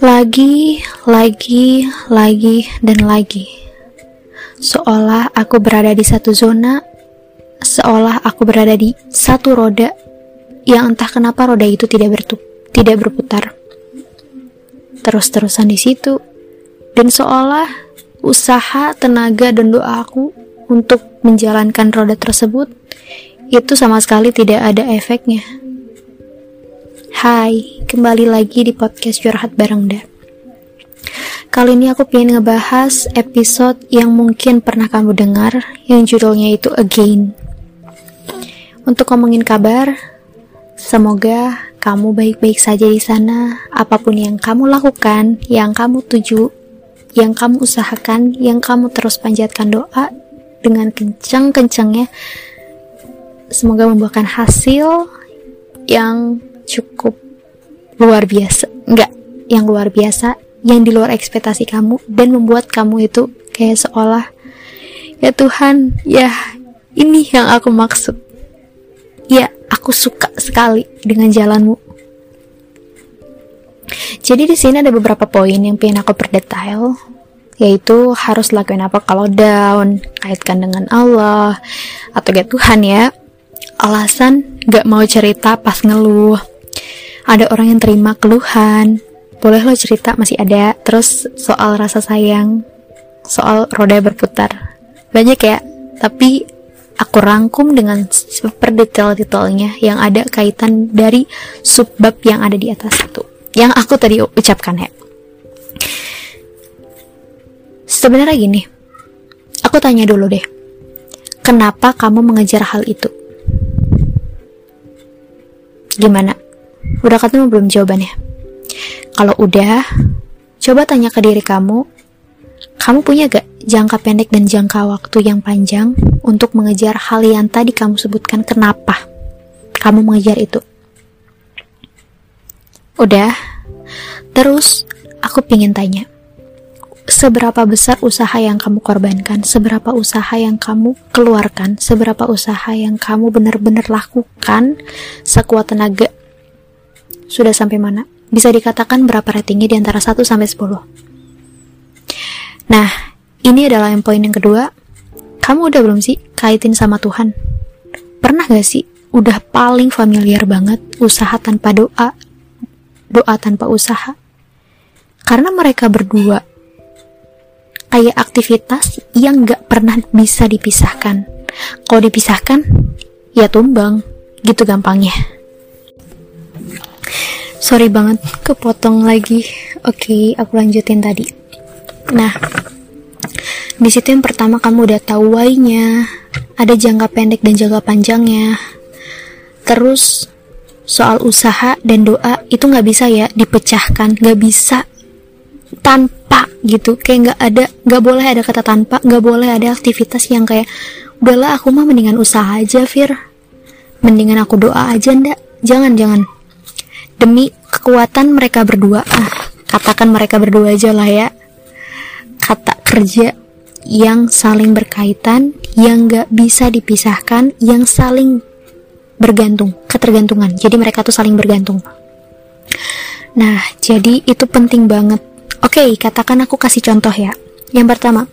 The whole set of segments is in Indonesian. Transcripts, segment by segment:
Lagi, lagi, lagi, dan lagi. Seolah aku berada di satu zona, seolah aku berada di satu roda yang entah kenapa roda itu tidak bertup, tidak berputar. Terus-terusan di situ, dan seolah usaha, tenaga, dan doa aku untuk menjalankan roda tersebut itu sama sekali tidak ada efeknya. Hai, kembali lagi di podcast Curhat Bareng Da. Kali ini aku pengen ngebahas episode yang mungkin pernah kamu dengar, yang judulnya itu Again. Untuk ngomongin kabar, semoga kamu baik-baik saja di sana, apa pun yang kamu lakukan, yang kamu tuju, yang kamu usahakan, yang kamu terus panjatkan doa dengan kencang-kencangnya, semoga membuahkan hasil yang cukup luar biasa enggak yang luar biasa yang di luar ekspektasi kamu dan membuat kamu itu kayak seolah ya Tuhan ya ini yang aku maksud. Ya aku suka sekali dengan jalanmu. Jadi di sini ada beberapa poin yang pengen aku perdetail yaitu harus lakuin apa kalau down kaitkan dengan Allah atau kayak Tuhan ya alasan gak mau cerita pas ngeluh. Ada orang yang terima keluhan. Boleh lo cerita masih ada. Terus soal rasa sayang soal roda berputar. Banyak ya tapi aku rangkum dengan super detail-detailnya yang ada kaitan dari subbab yang ada di atas itu. Yang aku tadi ucapkan ya. Sebenarnya gini aku tanya dulu deh. Kenapa kamu mengejar hal itu gimana Udah ketemu belum jawabannya? Kalau udah, coba tanya ke diri kamu, kamu punya gak jangka pendek dan jangka waktu yang panjang untuk mengejar hal yang tadi kamu sebutkan kenapa kamu mengejar itu? Udah, terus aku pingin tanya, seberapa besar usaha yang kamu korbankan, seberapa usaha yang kamu keluarkan, seberapa usaha yang kamu benar-benar lakukan sekuat tenaga sudah sampai mana? Bisa dikatakan berapa ratingnya di antara 1 sampai 10? Nah, ini adalah yang poin yang kedua. Kamu udah belum sih kaitin sama Tuhan? Pernah gak sih udah paling familiar banget usaha tanpa doa, doa tanpa usaha? Karena mereka berdua kayak aktivitas yang gak pernah bisa dipisahkan. Kalau dipisahkan, ya tumbang. Gitu gampangnya. Sorry banget, kepotong lagi. Oke, aku lanjutin tadi. Nah, di situ yang pertama kamu udah tahu why-nya, ada jangka pendek dan jangka panjangnya. Terus soal usaha dan doa itu nggak bisa ya dipecahkan, nggak bisa tanpa gitu, kayak nggak ada, nggak boleh ada kata tanpa, nggak boleh ada aktivitas yang kayak udahlah aku mah mendingan usaha aja, Fir. Mendingan aku doa aja ndak, jangan jangan. Demi kekuatan mereka berdua. Ah katakan mereka berdua aja lah ya. Kata kerja yang saling berkaitan yang gak bisa dipisahkan yang saling bergantung ketergantungan. Jadi mereka tuh saling bergantung. Nah jadi itu penting banget oke katakan aku kasih contoh ya yang pertama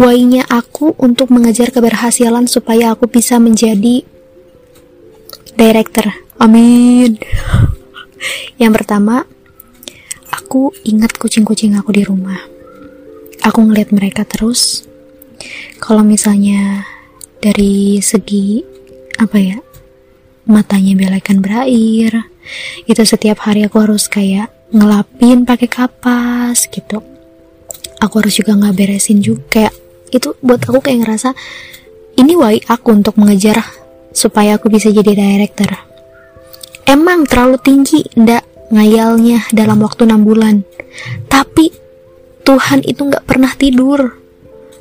why-nya aku untuk mengejar keberhasilan supaya aku bisa menjadi director amin yang pertama, aku ingat kucing-kucing aku di rumah. Aku ngeliat mereka terus. Kalau misalnya dari segi apa ya, matanya belekan berair, itu setiap hari aku harus kayak ngelapin pakai kapas gitu. Aku harus juga nggak beresin juga. Itu buat aku kayak ngerasa ini why aku untuk mengejar supaya aku bisa jadi director Emang terlalu tinggi ndak ngayalnya dalam waktu 6 bulan. Tapi Tuhan itu nggak pernah tidur.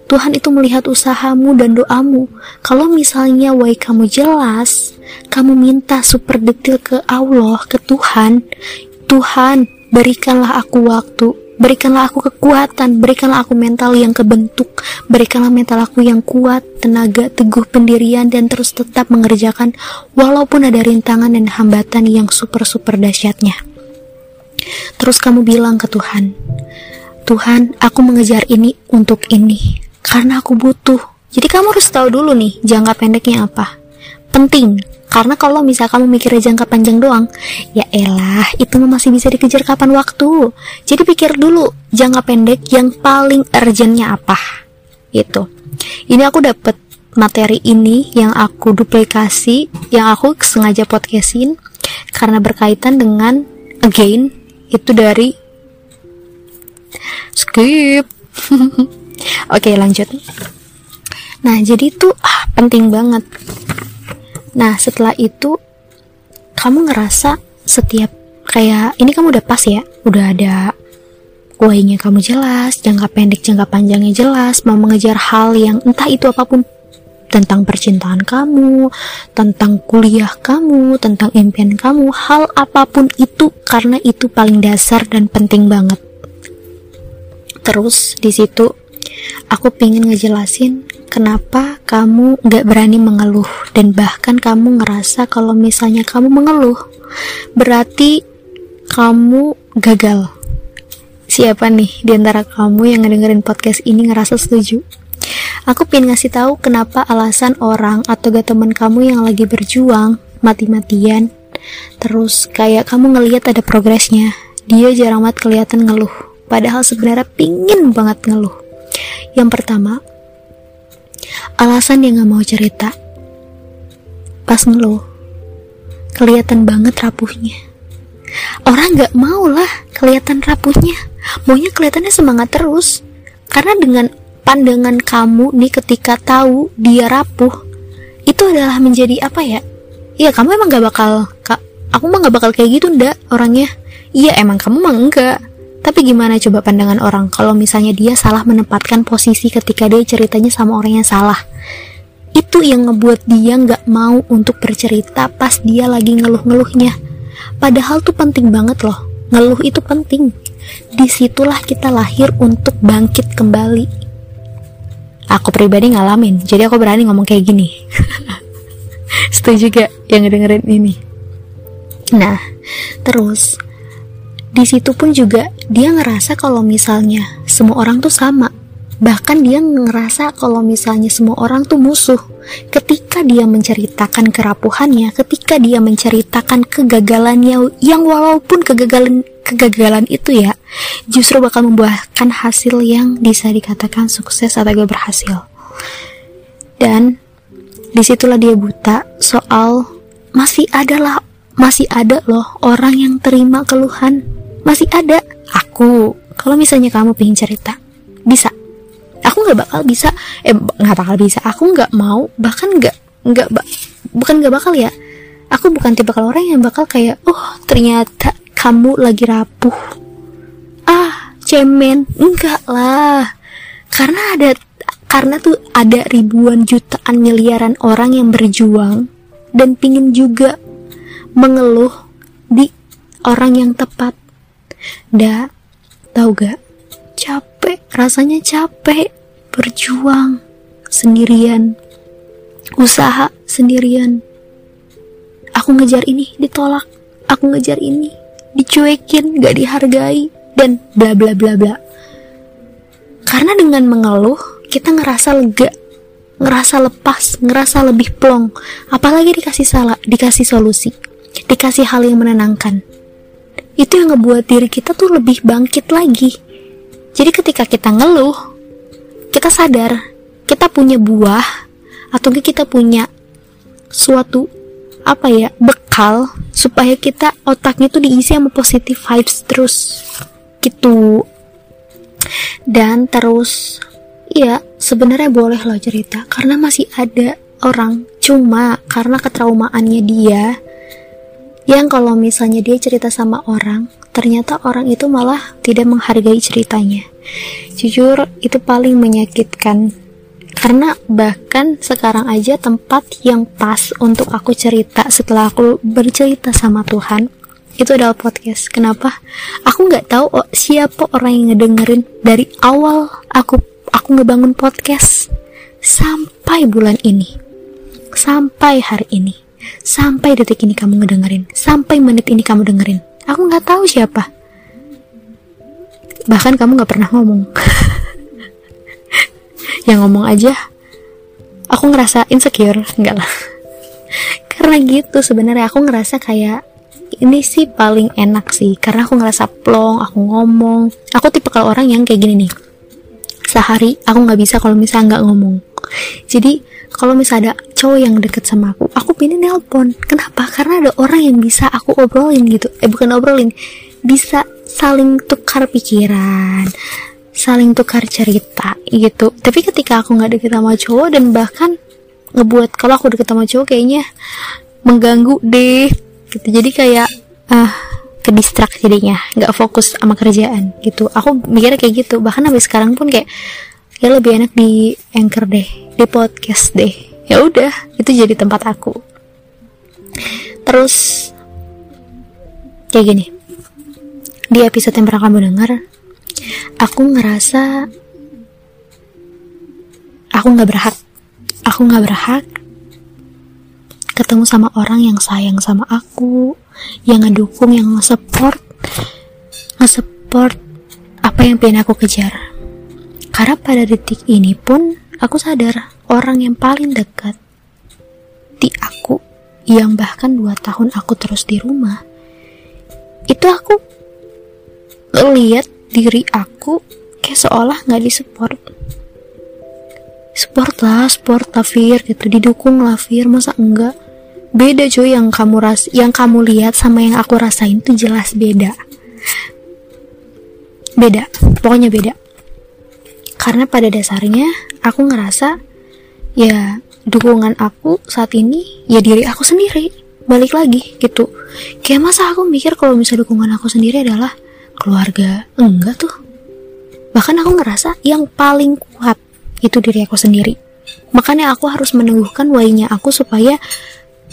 Tuhan itu melihat usahamu dan doamu. Kalau misalnya why kamu jelas, kamu minta super detail ke Allah, ke Tuhan. Tuhan, berikanlah aku waktu, Berikanlah aku kekuatan, berikanlah aku mental yang kebentuk, berikanlah mental aku yang kuat, tenaga, teguh pendirian, dan terus tetap mengerjakan walaupun ada rintangan dan hambatan yang super-super dahsyatnya. Terus kamu bilang ke Tuhan, Tuhan, aku mengejar ini untuk ini, karena aku butuh. Jadi kamu harus tahu dulu nih, jangka pendeknya apa. Penting, karena kalau misal kamu mikirnya jangka panjang doang, ya elah, itu masih bisa dikejar kapan waktu. Jadi pikir dulu jangka pendek yang paling urgentnya apa. Itu. Ini aku dapat materi ini yang aku duplikasi, yang aku sengaja podcastin karena berkaitan dengan again itu dari skip. Oke, lanjut. Nah, jadi itu ah, penting banget Nah, setelah itu kamu ngerasa setiap kayak ini kamu udah pas ya, udah ada why-nya kamu jelas, jangka pendek, jangka panjangnya jelas, mau mengejar hal yang entah itu apa pun tentang percintaan kamu, tentang kuliah kamu, tentang impian kamu, hal apa pun itu karena itu paling dasar dan penting banget. Terus di situ aku pengen ngejelasin kenapa kamu gak berani mengeluh dan bahkan kamu ngerasa kalau misalnya kamu mengeluh berarti kamu gagal. Siapa nih di antara kamu yang ngedengerin podcast ini ngerasa setuju? Aku pengen ngasih tahu kenapa alasan orang atau gak teman kamu yang lagi berjuang mati-matian. Terus kayak kamu ngelihat ada progresnya. Dia jarang banget kelihatan ngeluh. Padahal sebenarnya pingin banget ngeluh yang pertama alasan dia gak mau cerita. Pas ngeluh, kelihatan banget rapuhnya. Orang gak mau lah kelihatan rapuhnya, maunya kelihatannya semangat terus. Karena dengan pandangan kamu nih ketika tahu dia rapuh, itu adalah menjadi apa ya? Iya kamu emang gak bakal, aku mah gak bakal kayak gitu ndak orangnya. Iya emang kamu mah enggak tapi gimana coba pandangan orang kalau misalnya dia salah menempatkan posisi ketika dia ceritanya sama orang yang salah? Itu yang ngebuat dia nggak mau untuk bercerita pas dia lagi ngeluh-ngeluhnya. Padahal tuh penting banget loh. Ngeluh itu penting. Di situlah kita lahir untuk bangkit kembali. Aku pribadi ngalamin, jadi aku berani ngomong kayak gini. Setuju gak yang ngedengerin ini? Nah, terus di situ pun juga dia ngerasa kalau misalnya semua orang tuh sama. Bahkan dia ngerasa kalau misalnya semua orang tuh musuh. Ketika dia menceritakan kerapuhannya, ketika dia menceritakan kegagalannya yang walaupun kegagalan kegagalan itu ya justru bakal membuahkan hasil yang bisa dikatakan sukses atau gak berhasil. Dan di situlah dia buta soal masih ada lah masih ada loh orang yang terima keluhan masih ada. Aku kalau misalnya kamu pengen cerita bisa. Aku nggak bakal bisa. Eh nggak bakal bisa. Aku nggak mau bahkan nggak nggak bukan nggak bakal ya. Aku bukan tipe kalau orang yang bakal kayak oh ternyata kamu lagi rapuh. Ah cemen. Enggak lah. Karena ada karena tuh ada ribuan jutaan miliaran orang yang berjuang dan pingin juga mengeluh di orang yang tepat Da, tau gak? Capek, rasanya capek. Berjuang sendirian. Usaha sendirian. Aku ngejar ini, ditolak. Aku ngejar ini, dicuekin, gak dihargai, dan bla bla bla bla. Karena dengan mengeluh, kita ngerasa lega, ngerasa lepas, ngerasa lebih plong. Apalagi dikasih salah, dikasih solusi, dikasih hal yang menenangkan itu yang ngebuat diri kita tuh lebih bangkit lagi. Jadi ketika kita ngeluh, kita sadar kita punya buah atau kita punya suatu apa ya bekal supaya kita otaknya tuh diisi sama positive vibes terus. Gitu. Dan terus ya sebenarnya boleh loh cerita. Karena masih ada orang cuma karena ketraumaannya dia yang kalau misalnya dia cerita sama orang, ternyata orang itu malah tidak menghargai ceritanya. Jujur, itu paling menyakitkan. Karena bahkan sekarang aja tempat yang pas untuk aku cerita setelah aku bercerita sama Tuhan, itu adalah podcast kenapa aku nggak tahu oh, siapa orang yang ngedengerin dari awal aku aku ngebangun podcast sampai bulan ini sampai hari ini sampai detik ini kamu ngedengerin. Sampai menit ini kamu dengerin. Aku nggak tahu siapa. Bahkan kamu nggak pernah ngomong. Yang ngomong aja aku ngerasa insecure. Enggak lah. Karena gitu sebenarnya aku ngerasa kayak ini sih paling enak sih. Karena aku ngerasa plong aku ngomong. Aku tipe kalau orang yang kayak gini nih. Sehari aku nggak bisa kalau misalnya nggak ngomong jadi kalau misalnya ada cowok yang deket sama aku aku pilih nelpon. Kenapa? Karena ada orang yang bisa aku obrolin gitu. Eh bukan obrolin. Bisa saling tukar pikiran saling tukar cerita gitu. Tapi ketika aku nggak deket sama cowok dan bahkan ngebuat kalau aku deket sama cowok kayaknya mengganggu deh gitu. Jadi kayak ah uh, ke distrak jadinya. Nggak fokus sama kerjaan gitu. Aku mikirnya kayak gitu. Bahkan sampai sekarang pun kayak ya lebih enak di anchor deh di podcast deh. Ya udah itu jadi tempat aku. Terus kayak gini. Di episode yang pernah kamu dengar aku ngerasa aku nggak berhak. Aku nggak berhak ketemu sama orang yang sayang sama aku yang ngedukung yang nge-support nge-support apa yang pengen aku kejar. Karena pada detik ini pun aku sadar orang yang paling dekat di aku yang bahkan dua tahun aku terus di rumah itu aku lihat diri aku kayak seolah nggak disupport. Support lah support lah Fir gitu. Didukung lah Fir. Masa enggak? Beda cuy yang kamu ras yang kamu lihat sama yang aku rasain tuh jelas beda. Beda. Pokoknya beda. Karena pada dasarnya aku ngerasa ya dukungan aku saat ini ya diri aku sendiri. Balik lagi gitu. Kayak masa aku mikir kalau misalnya dukungan aku sendiri adalah keluarga. Enggak tuh. Bahkan aku ngerasa yang paling kuat itu diri aku sendiri. Makanya aku harus meneguhkan wainya aku supaya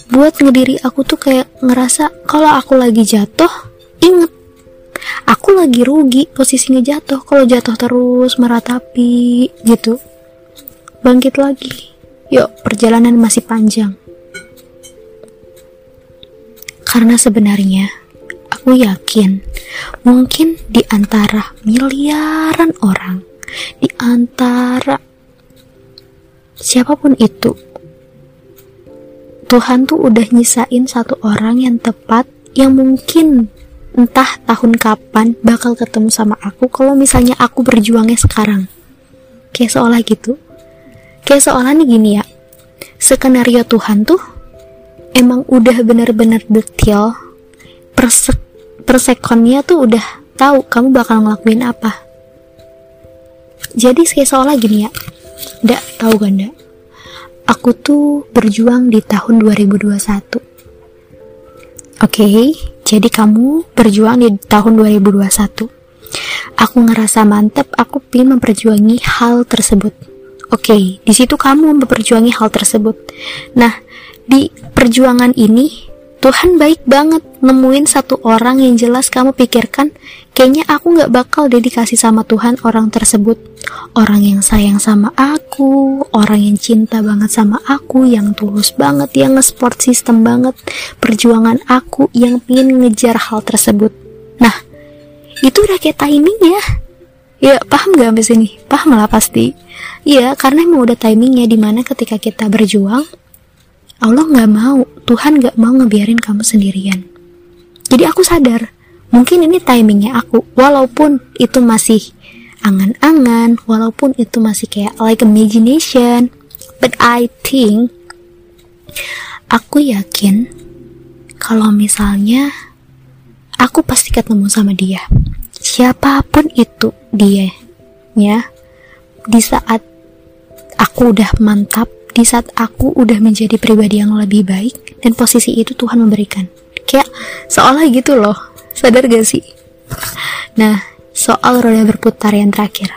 buat ngediri aku tuh kayak ngerasa kalau aku lagi jatuh inget. Aku lagi rugi posisinya jatuh. Kalau jatuh terus meratapi gitu bangkit lagi yuk perjalanan masih panjang karena sebenarnya Aku yakin, mungkin di antara miliaran orang, di antara siapa pun itu, Tuhan tuh udah nyisain satu orang yang tepat yang mungkin entah tahun kapan bakal ketemu sama aku kalau misalnya aku berjuangnya sekarang. Kayak seolah gitu. Kayak seolah nih gini ya. Skenario Tuhan tuh emang udah bener-bener detail. Persek per sekonnya tuh udah tahu kamu bakal ngelakuin apa. Jadi kayak seolah gini ya. Ndak tahu gak ndak aku tuh berjuang di tahun 2021 oke jadi kamu berjuang di tahun 2021 aku ngerasa mantep aku pengen memperjuangi hal tersebut oke okay, di situ kamu memperjuangi hal tersebut. Nah di perjuangan ini Tuhan baik banget nemuin satu orang yang jelas kamu pikirkan. Kayaknya aku gak bakal dedikasi sama Tuhan orang tersebut. Orang yang sayang sama aku orang yang cinta banget sama aku yang tulus banget yang nge-sport system banget. Perjuangan aku yang pingin ngejar hal tersebut. Nah itu udah kayak timing ya ya paham gak sampai sini paham lah pasti Iya, karena emang udah timingnya di mana ketika kita berjuang Allah nggak mau, Tuhan nggak mau ngebiarin kamu sendirian. Jadi aku sadar, mungkin ini timingnya aku, walaupun itu masih angan-angan, walaupun itu masih kayak like imagination, but I think aku yakin kalau misalnya aku pasti ketemu sama dia. Siapa pun itu dia, ya. Di saat aku udah mantap di saat aku udah menjadi pribadi yang lebih baik dan posisi itu Tuhan memberikan. Kayak seolah gitu loh sadar gak sih? Nah soal roda berputar yang terakhir.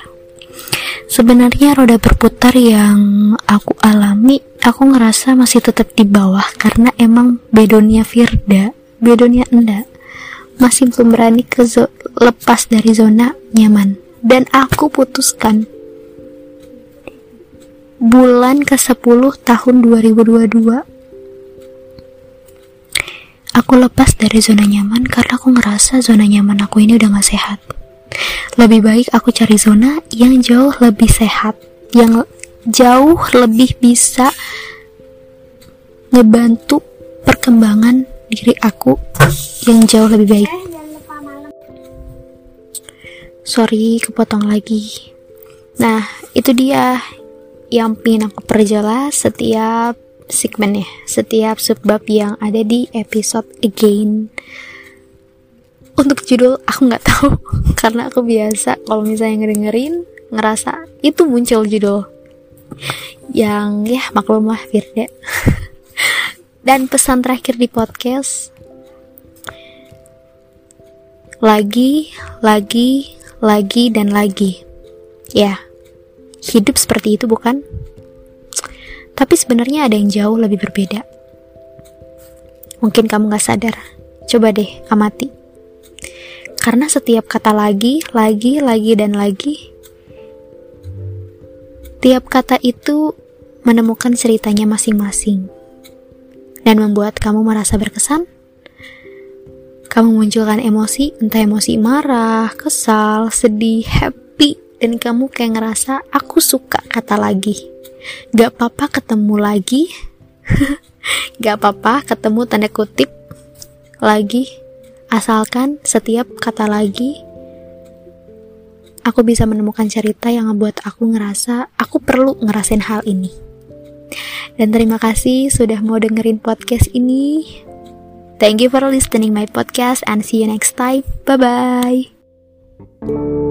Sebenarnya roda berputar yang aku alami aku ngerasa masih tetap di bawah karena emang bedonya Firda bedonya enggak masih belum berani ke lepas dari zona nyaman. Dan aku putuskan. Bulan ke-10 tahun 2022 aku lepas dari zona nyaman karena aku ngerasa zona nyaman aku ini udah gak sehat. Lebih baik aku cari zona yang jauh lebih sehat yang jauh lebih bisa ngebantu perkembangan diri aku yang jauh lebih baik. Sorry, kepotong lagi. Nah, itu dia yang ingin aku perjelas setiap segmen ya, setiap subbab yang ada di episode again. Untuk judul aku nggak tahu karena aku biasa kalau misalnya ngedengerin ngerasa itu muncul judul yang ya maklum lah Firda. Dan pesan terakhir di podcast lagi, lagi, lagi, dan lagi. Ya, hidup seperti itu bukan? Tapi sebenarnya ada yang jauh lebih berbeda. Mungkin kamu gak sadar. Coba deh amati. Karena setiap kata lagi, lagi, lagi, dan lagi, tiap kata itu menemukan ceritanya masing-masing dan membuat kamu merasa berkesan? Kamu munculkan emosi, entah emosi marah, kesal, sedih, happy, dan kamu kayak ngerasa aku suka kata lagi. Gak apa-apa ketemu lagi, gak apa-apa ketemu tanda kutip lagi, asalkan setiap kata lagi aku bisa menemukan cerita yang membuat aku ngerasa aku perlu ngerasain hal ini. Dan terima kasih sudah mau dengerin podcast ini. Thank you for listening my podcast and see you next time. Bye bye.